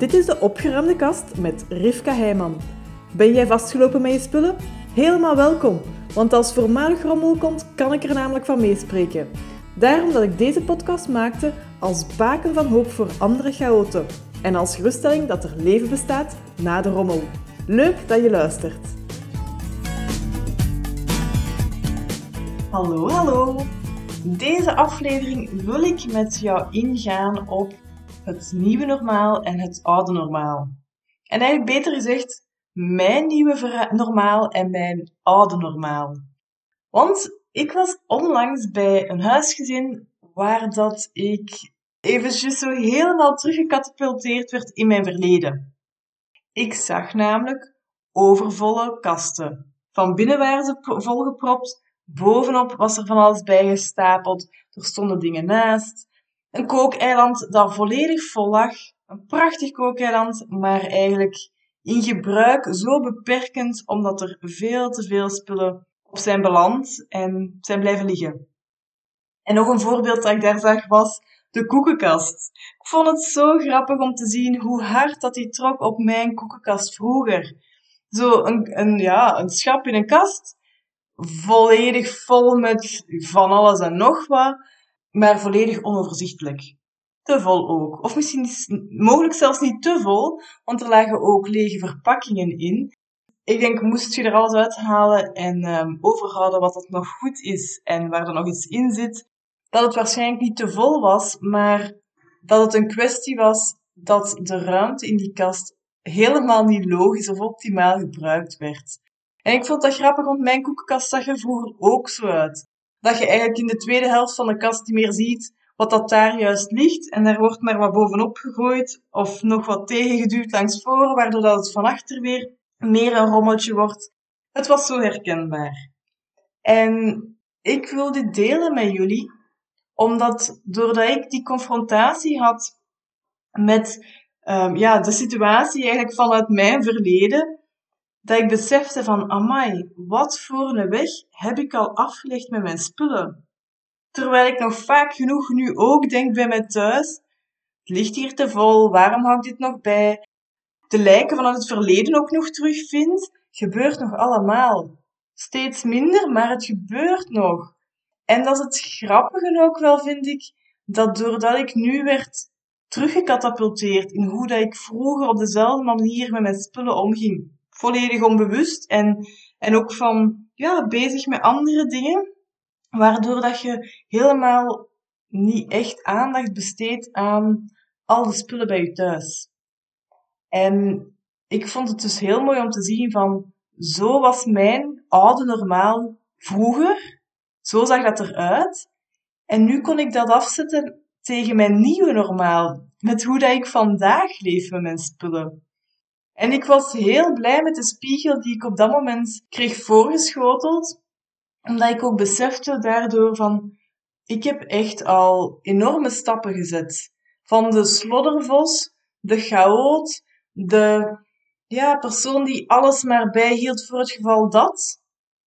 Dit is de opgeruimde kast met Rivka Heijman. Ben jij vastgelopen met je spullen? Helemaal welkom, want als voormalig rommel komt, kan ik er namelijk van meespreken. Daarom dat ik deze podcast maakte als baken van hoop voor andere chaoten en als geruststelling dat er leven bestaat na de rommel. Leuk dat je luistert. Hallo, hallo. Deze aflevering wil ik met jou ingaan op het nieuwe normaal en het oude normaal. En eigenlijk beter gezegd, mijn nieuwe normaal en mijn oude normaal. Want ik was onlangs bij een huisgezin waar dat ik eventjes zo helemaal teruggecatapulteerd werd in mijn verleden. Ik zag namelijk overvolle kasten. Van binnen waren ze volgepropt, bovenop was er van alles bijgestapeld, er stonden dingen naast. Een kookeiland dat volledig vol lag. Een prachtig kookeiland, maar eigenlijk in gebruik zo beperkend omdat er veel te veel spullen op zijn beland en zijn blijven liggen. En nog een voorbeeld dat ik daar zag was de koekenkast. Ik vond het zo grappig om te zien hoe hard dat die trok op mijn koekenkast vroeger. Zo een, een, ja, een schap in een kast, volledig vol met van alles en nog wat maar volledig onoverzichtelijk. Te vol ook. Of misschien mogelijk zelfs niet te vol, want er lagen ook lege verpakkingen in. Ik denk, moest je er alles uithalen en um, overhouden wat er nog goed is en waar er nog iets in zit, dat het waarschijnlijk niet te vol was, maar dat het een kwestie was dat de ruimte in die kast helemaal niet logisch of optimaal gebruikt werd. En ik vond dat grappig, want mijn koekenkast zag er vroeger ook zo uit dat je eigenlijk in de tweede helft van de kast niet meer ziet wat dat daar juist ligt. En daar wordt maar wat bovenop gegooid of nog wat tegengeduwd langs voren, waardoor dat het van achter weer meer een rommeltje wordt. Het was zo herkenbaar. En ik wil dit delen met jullie, omdat doordat ik die confrontatie had met um, ja, de situatie eigenlijk vanuit mijn verleden, dat ik besefte van, amai, wat voor een weg heb ik al afgelegd met mijn spullen? Terwijl ik nog vaak genoeg nu ook denk bij mij thuis, het ligt hier te vol, waarom hou ik dit nog bij? De lijken van het verleden ook nog terugvind, gebeurt nog allemaal. Steeds minder, maar het gebeurt nog. En dat is het grappige ook wel, vind ik, dat doordat ik nu werd teruggecatapulteerd in hoe dat ik vroeger op dezelfde manier met mijn spullen omging, volledig onbewust en, en ook van ja, bezig met andere dingen, waardoor dat je helemaal niet echt aandacht besteedt aan al de spullen bij je thuis. En ik vond het dus heel mooi om te zien van, zo was mijn oude normaal vroeger, zo zag dat eruit. En nu kon ik dat afzetten tegen mijn nieuwe normaal, met hoe dat ik vandaag leef met mijn spullen. En ik was heel blij met de spiegel die ik op dat moment kreeg voorgeschoteld, omdat ik ook besefte daardoor van, ik heb echt al enorme stappen gezet. Van de sloddervos, de chaot, de ja, persoon die alles maar bijhield voor het geval dat.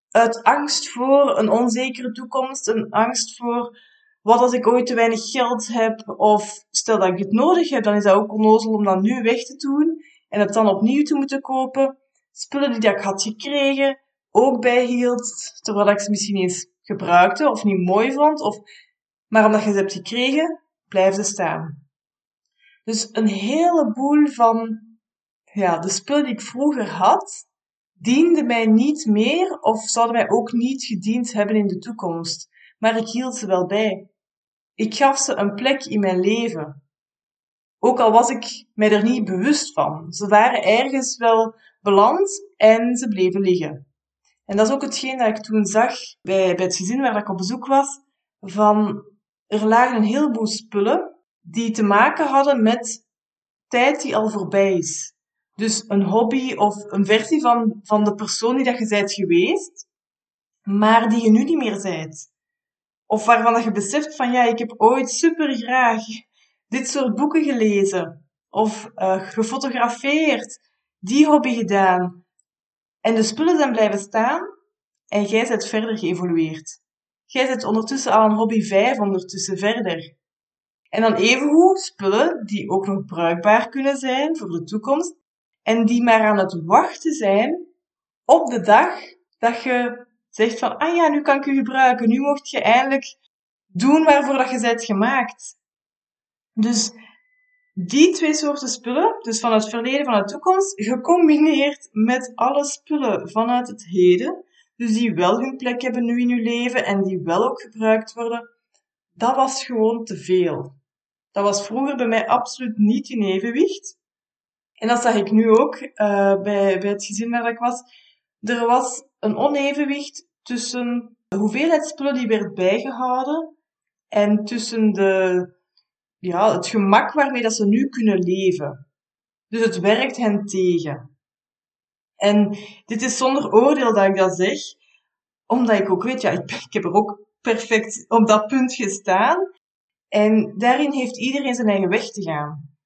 Uit angst voor een onzekere toekomst, een angst voor wat als ik ooit te weinig geld heb, of stel dat ik het nodig heb, dan is dat ook onnozel om dat nu weg te doen en het dan opnieuw te moeten kopen. Spullen die ik had gekregen, ook bijhield, terwijl ik ze misschien eens gebruikte of niet mooi vond, of, maar omdat je ze hebt gekregen, blijven staan. Dus een heleboel van ja, de spullen die ik vroeger had, dienden mij niet meer of zouden mij ook niet gediend hebben in de toekomst. Maar ik hield ze wel bij. Ik gaf ze een plek in mijn leven. Ook al was ik mij er niet bewust van. Ze waren ergens wel beland en ze bleven liggen. En dat is ook hetgeen dat ik toen zag bij, bij het gezin waar ik op bezoek was. Van, er lagen een heleboel spullen die te maken hadden met tijd die al voorbij is. Dus een hobby of een versie van, van de persoon die dat je bent geweest, maar die je nu niet meer bent. Of waarvan dat je beseft van ja, ik heb ooit super graag dit soort boeken gelezen of uh, gefotografeerd, die hobby gedaan. En de spullen zijn blijven staan en jij bent verder geëvolueerd. Jij zit ondertussen al een hobby 5 ondertussen verder. En dan evengoed spullen die ook nog bruikbaar kunnen zijn voor de toekomst en die maar aan het wachten zijn op de dag dat je zegt van, ah ja, nu kan ik u gebruiken, nu mocht je eindelijk doen waarvoor dat je bent gemaakt. Dus die twee soorten spullen, dus van het verleden, van de toekomst, gecombineerd met alle spullen vanuit het heden, dus die wel hun plek hebben nu in je leven en die wel ook gebruikt worden, dat was gewoon te veel. Dat was vroeger bij mij absoluut niet in evenwicht. En dat zag ik nu ook uh, bij, bij het gezin waar ik was. Er was een onevenwicht tussen de hoeveelheid spullen die werd bijgehouden en tussen de, ja, het gemak waarmee dat ze nu kunnen leven. Dus het werkt hen tegen. En dit is zonder oordeel dat ik dat zeg, omdat ik ook weet, ja, ik, heb er ook perfect op dat punt gestaan. En daarin heeft iedereen zijn eigen weg te gaan.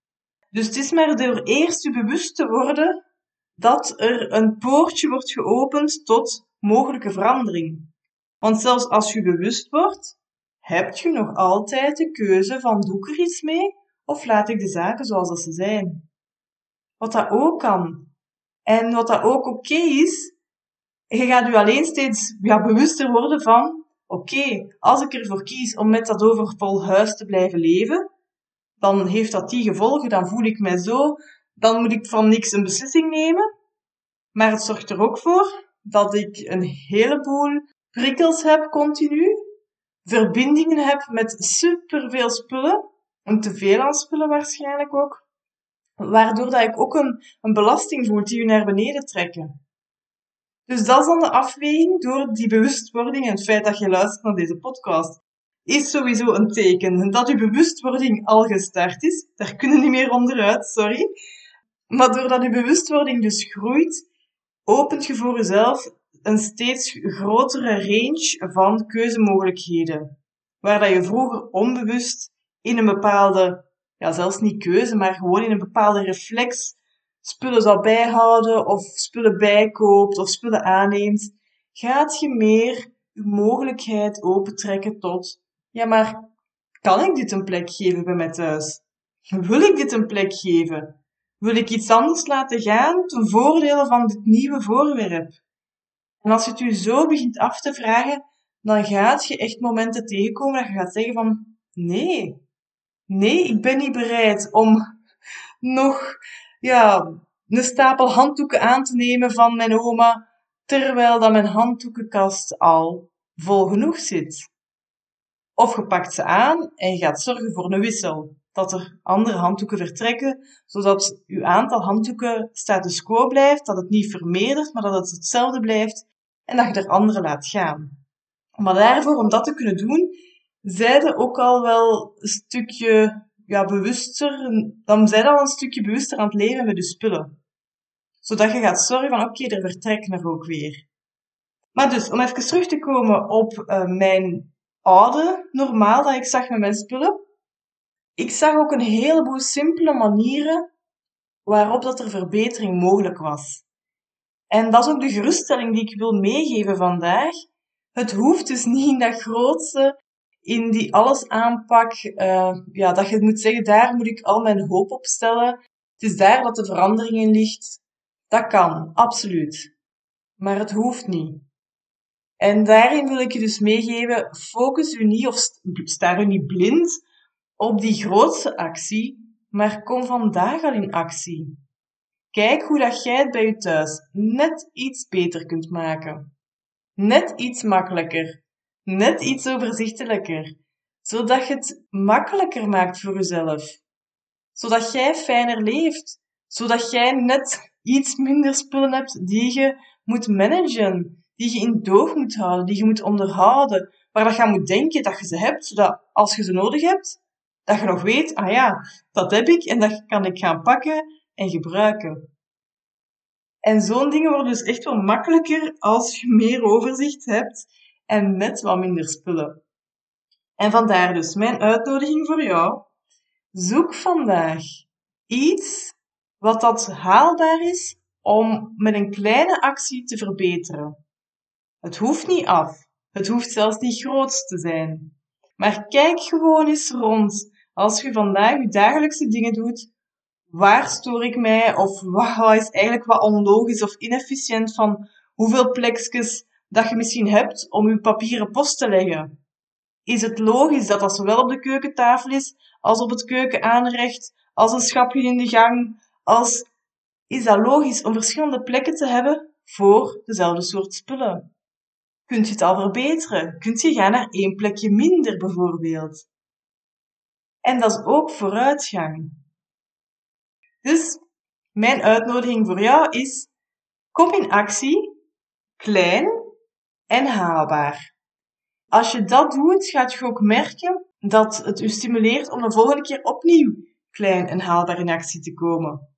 Dus het is maar door eerst je bewust te worden dat er een poortje wordt geopend tot mogelijke verandering. Want zelfs als je bewust wordt, heb je nog altijd de keuze van doe ik er iets mee of laat ik de zaken zoals ze zijn. Wat dat ook kan. En wat dat ook oké is, je gaat je alleen steeds ja, bewuster worden van oké, als ik ervoor kies om met dat overvol huis te blijven leven, dan heeft dat die gevolgen, dan voel ik mij zo, dan moet ik van niks een beslissing nemen. Maar het zorgt er ook voor dat ik een heleboel prikkels heb continu, verbindingen heb met superveel spullen, en te veel aan spullen waarschijnlijk ook, waardoor dat ik ook een, een belasting voel die u naar beneden trekken. Dus dat is dan de afweging door die bewustwording en het feit dat je luistert naar deze podcast. Is sowieso een teken dat je bewustwording al gestart is. Daar kunnen niet meer onderuit, sorry. Maar doordat je bewustwording dus groeit, opent je voor jezelf een steeds grotere range van keuzemogelijkheden. Waar dat je vroeger onbewust in een bepaalde, ja zelfs niet keuze, maar gewoon in een bepaalde reflex spullen zal bijhouden of spullen bijkoopt of spullen aanneemt, gaat je meer je mogelijkheid opentrekken tot, ja maar, kan ik dit een plek geven bij mij thuis? Wil ik dit een plek geven? Wil ik iets anders laten gaan ten voordele van dit nieuwe voorwerp? En als je het je zo begint af te vragen, dan gaat je echt momenten tegenkomen dat je gaat zeggen van, nee, nee, ik ben niet bereid om nog ja, een stapel handdoeken aan te nemen van mijn oma, terwijl dat mijn handdoekenkast al vol genoeg zit. Of je pakt ze aan en je gaat zorgen voor een wissel. Dat er andere handdoeken vertrekken, zodat uw aantal handdoeken status quo blijft, dat het niet vermeerdert, maar dat het hetzelfde blijft en dat je er andere laat gaan. Maar daarvoor, om dat te kunnen doen, zijde ook al wel een stukje ja, bewuster, dan zijn al een stukje bewuster aan het leven met je spullen. Zodat je gaat zorgen van, oké, er vertrekken er ook weer. Maar dus, om even terug te komen op uh, mijn oude normaal dat ik zag met mijn spullen. Ik zag ook een heleboel simpele manieren waarop dat er verbetering mogelijk was. En dat is ook de geruststelling die ik wil meegeven vandaag. Het hoeft dus niet in dat grootste in die alles aanpak, uh, ja, dat je moet zeggen, daar moet ik al mijn hoop op stellen. Het is daar dat de verandering in ligt. Dat kan, absoluut. Maar het hoeft niet. En daarin wil ik je dus meegeven, focus u niet of sta u niet blind op die grootste actie, maar kom vandaag al in actie. Kijk hoe dat jij het bij je thuis net iets beter kunt maken. Net iets makkelijker. Net iets overzichtelijker, zodat je het makkelijker maakt voor jezelf. Zodat jij fijner leeft, zodat jij net iets minder spullen hebt die je moet managen, die je in doog moet houden, die je moet onderhouden, waar dat je moet denken dat je ze hebt, zodat als je ze nodig hebt, dat je nog weet, ah ja, dat heb ik en dat kan ik gaan pakken en gebruiken. En zo'n dingen worden dus echt wel makkelijker als je meer overzicht hebt en met wat minder spullen. En vandaar dus mijn uitnodiging voor jou. Zoek vandaag iets wat dat haalbaar is om met een kleine actie te verbeteren. Het hoeft niet af. Het hoeft zelfs niet groot te zijn. Maar kijk gewoon eens rond. als je vandaag je dagelijkse dingen doet, waar stoor ik mij? Of wat is eigenlijk wat onlogisch of inefficiënt van hoeveel plekjes dat je misschien hebt om je papieren post te leggen? Is het logisch dat dat zowel op de keukentafel is, als op het keukenaanrecht, als een schapje in de gang, als... Is dat logisch om verschillende plekken te hebben voor dezelfde soort spullen? Kunt je het al verbeteren? Kunt je gaan naar één plekje minder bijvoorbeeld? En dat is ook vooruitgang. Dus mijn uitnodiging voor jou is: kom in actie, klein en haalbaar. Als je dat doet, gaat je ook merken dat het u stimuleert om de volgende keer opnieuw klein en haalbaar in actie te komen.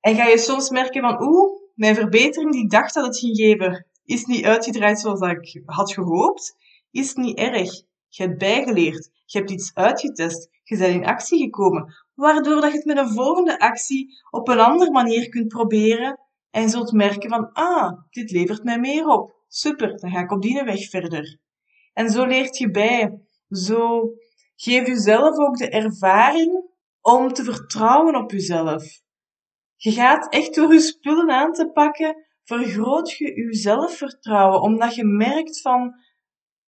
En ga je soms merken van, oeh, mijn verbetering die ik dacht dat het ging geven, is niet uitgedraaid zoals ik had gehoopt, is niet erg. Je hebt bijgeleerd, je hebt iets uitgetest, je bent in actie gekomen, waardoor dat je het met een volgende actie op een andere manier kunt proberen en zult merken van, ah, dit levert mij meer op. Super, dan ga ik op die weg verder. En zo leert je bij. Zo geef jezelf ook de ervaring om te vertrouwen op jezelf. Je gaat echt door je spullen aan te pakken, vergroot je je zelfvertrouwen, omdat je merkt van,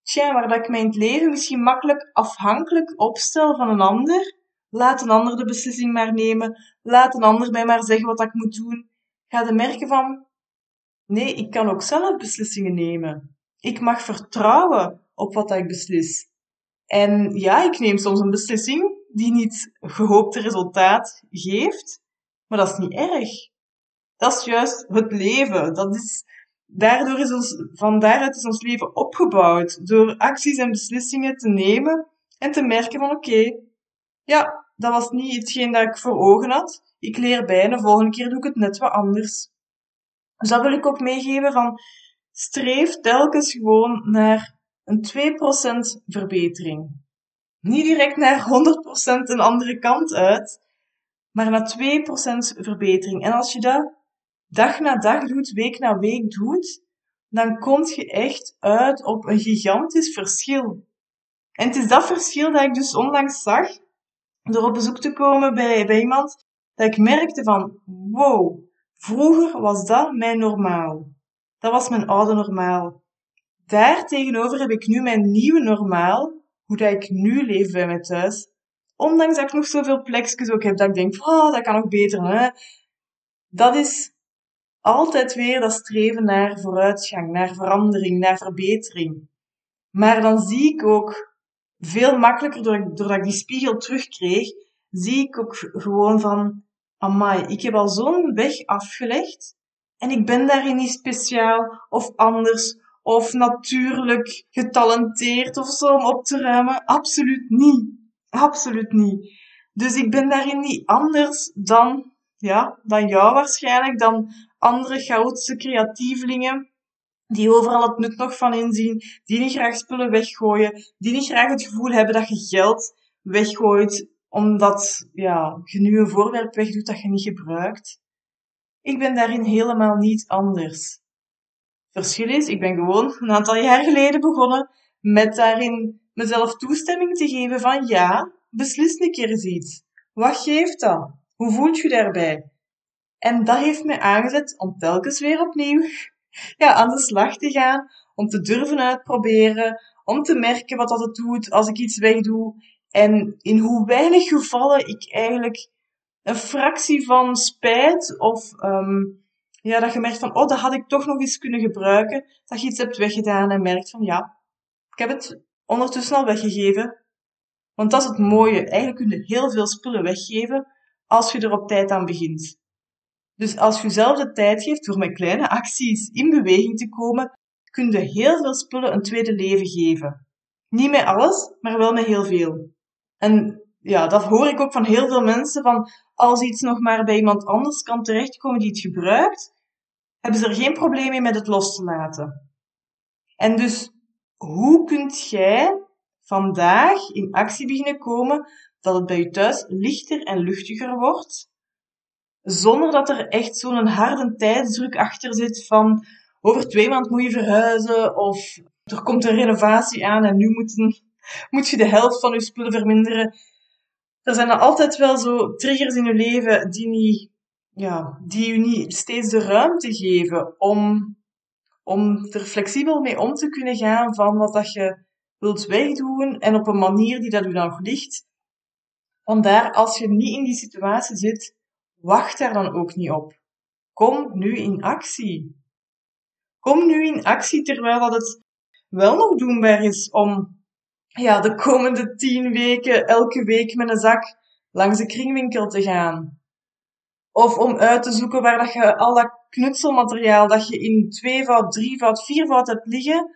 tja, waar dat ik mijn leven misschien makkelijk afhankelijk opstel van een ander, laat een ander de beslissing maar nemen, laat een ander mij maar zeggen wat ik moet doen, ga je merken van, nee, ik kan ook zelf beslissingen nemen. Ik mag vertrouwen op wat ik beslis. En ja, ik neem soms een beslissing die niet gehoopte resultaat geeft, maar dat is niet erg. Dat is juist het leven. Dat is, daardoor is ons, van daaruit is ons leven opgebouwd. Door acties en beslissingen te nemen en te merken van oké, ja, dat was niet hetgeen dat ik voor ogen had. Ik leer bij en de volgende keer doe ik het net wat anders. Dus dat wil ik ook meegeven van streef telkens gewoon naar een 2% verbetering. Niet direct naar 100% een andere kant uit, maar naar 2% verbetering. En als je dat dag na dag doet, week na week doet, dan kom je echt uit op een gigantisch verschil. En het is dat verschil dat ik dus onlangs zag, door op bezoek te komen bij, bij iemand, dat ik merkte van, wow, vroeger was dat mijn normaal. Dat was mijn oude normaal. Daar tegenover heb ik nu mijn nieuwe normaal, hoe dat ik nu leef bij mij thuis. Ondanks dat ik nog zoveel plekjes ook heb dat ik denk, oh, dat kan nog beter. Hè? Dat is altijd weer dat streven naar vooruitgang, naar verandering, naar verbetering. Maar dan zie ik ook veel makkelijker, doordat ik die spiegel terugkreeg, zie ik ook gewoon van, amai, ik heb al zo'n weg afgelegd en ik ben daarin niet speciaal of anders of natuurlijk getalenteerd of zo om op te ruimen. Absoluut niet. Absoluut niet. Dus ik ben daarin niet anders dan, ja, dan jou waarschijnlijk, dan andere chaotische creatievelingen die overal het nut nog van inzien, die niet graag spullen weggooien, die niet graag het gevoel hebben dat je geld weggooit omdat ja, je nu een voorwerp wegdoet dat je niet gebruikt. Ik ben daarin helemaal niet anders. Verschil is, ik ben gewoon een aantal jaar geleden begonnen met daarin mezelf toestemming te geven van ja, beslis een keer eens iets. Wat geeft dat? Hoe voelt je daarbij? En dat heeft mij aangezet om telkens weer opnieuw ja, aan de slag te gaan, om te durven uitproberen, om te merken wat dat het doet als ik iets wegdoe en in hoe weinig gevallen ik eigenlijk een fractie van spijt of um, ja, dat je merkt van, oh, dat had ik toch nog eens kunnen gebruiken, dat je iets hebt weggedaan en merkt van, ja, ik heb het ondertussen al weggegeven. Want dat is het mooie. Eigenlijk kun je heel veel spullen weggeven als je er op tijd aan begint. Dus als je zelf de tijd geeft door met kleine acties in beweging te komen, kun je heel veel spullen een tweede leven geven. Niet met alles, maar wel met heel veel. En ja, dat hoor ik ook van heel veel mensen, van als iets nog maar bij iemand anders kan terechtkomen die het gebruikt, hebben ze er geen probleem mee met het los te laten. En dus, hoe kunt jij vandaag in actie beginnen komen dat het bij je thuis lichter en luchtiger wordt, zonder dat er echt zo'n harde tijdsdruk achter zit van over twee maanden moet je verhuizen of er komt een renovatie aan en nu moet, moet je de helft van je spullen verminderen. er zijn er altijd wel zo triggers in je leven die, niet, ja, die je niet steeds de ruimte geven om, om er flexibel mee om te kunnen gaan van wat dat je wilt wegdoen en op een manier die dat u nog ligt. Vandaar, als je niet in die situatie zit, wacht daar dan ook niet op. Kom nu in actie. Kom nu in actie terwijl dat het wel nog doenbaar is om ja, de komende tien weken elke week met een zak langs de kringwinkel te gaan. Of om uit te zoeken waar dat je al dat knutselmateriaal dat je in tweevoud, drievoud, viervoud hebt liggen,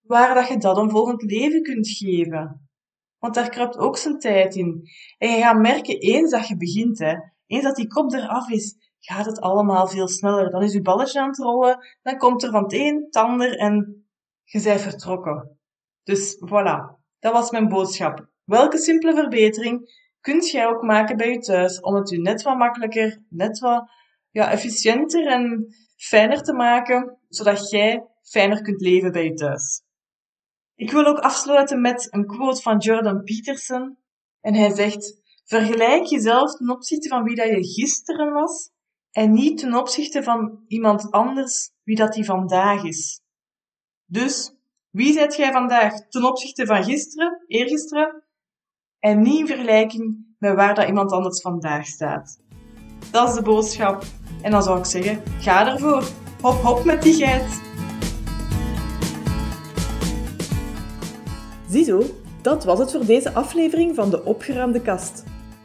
waar dat je dat een volgend leven kunt geven. Want daar kruipt ook zijn tijd in. En je gaat merken, eens dat je begint, hè, eens dat die kop eraf is, gaat het allemaal veel sneller. Dan is je balletje aan het rollen, dan komt er van het een en je bent vertrokken. Dus voilà, dat was mijn boodschap. Welke simpele verbetering kunt jij ook maken bij je thuis om het je net wat makkelijker, net wat ja, efficiënter en fijner te maken, zodat jij fijner kunt leven bij je thuis. Ik wil ook afsluiten met een quote van Jordan Peterson. En hij zegt, vergelijk jezelf ten opzichte van wie dat je gisteren was en niet ten opzichte van iemand anders wie dat die vandaag is. Dus, wie zijt jij vandaag ten opzichte van gisteren, eergisteren, en niet in vergelijking met waar dat iemand anders vandaag staat. Dat is de boodschap. En dan zou ik zeggen, ga ervoor. Hop hop met die geit. Ziezo, dat was het voor deze aflevering van de opgeruimde kast.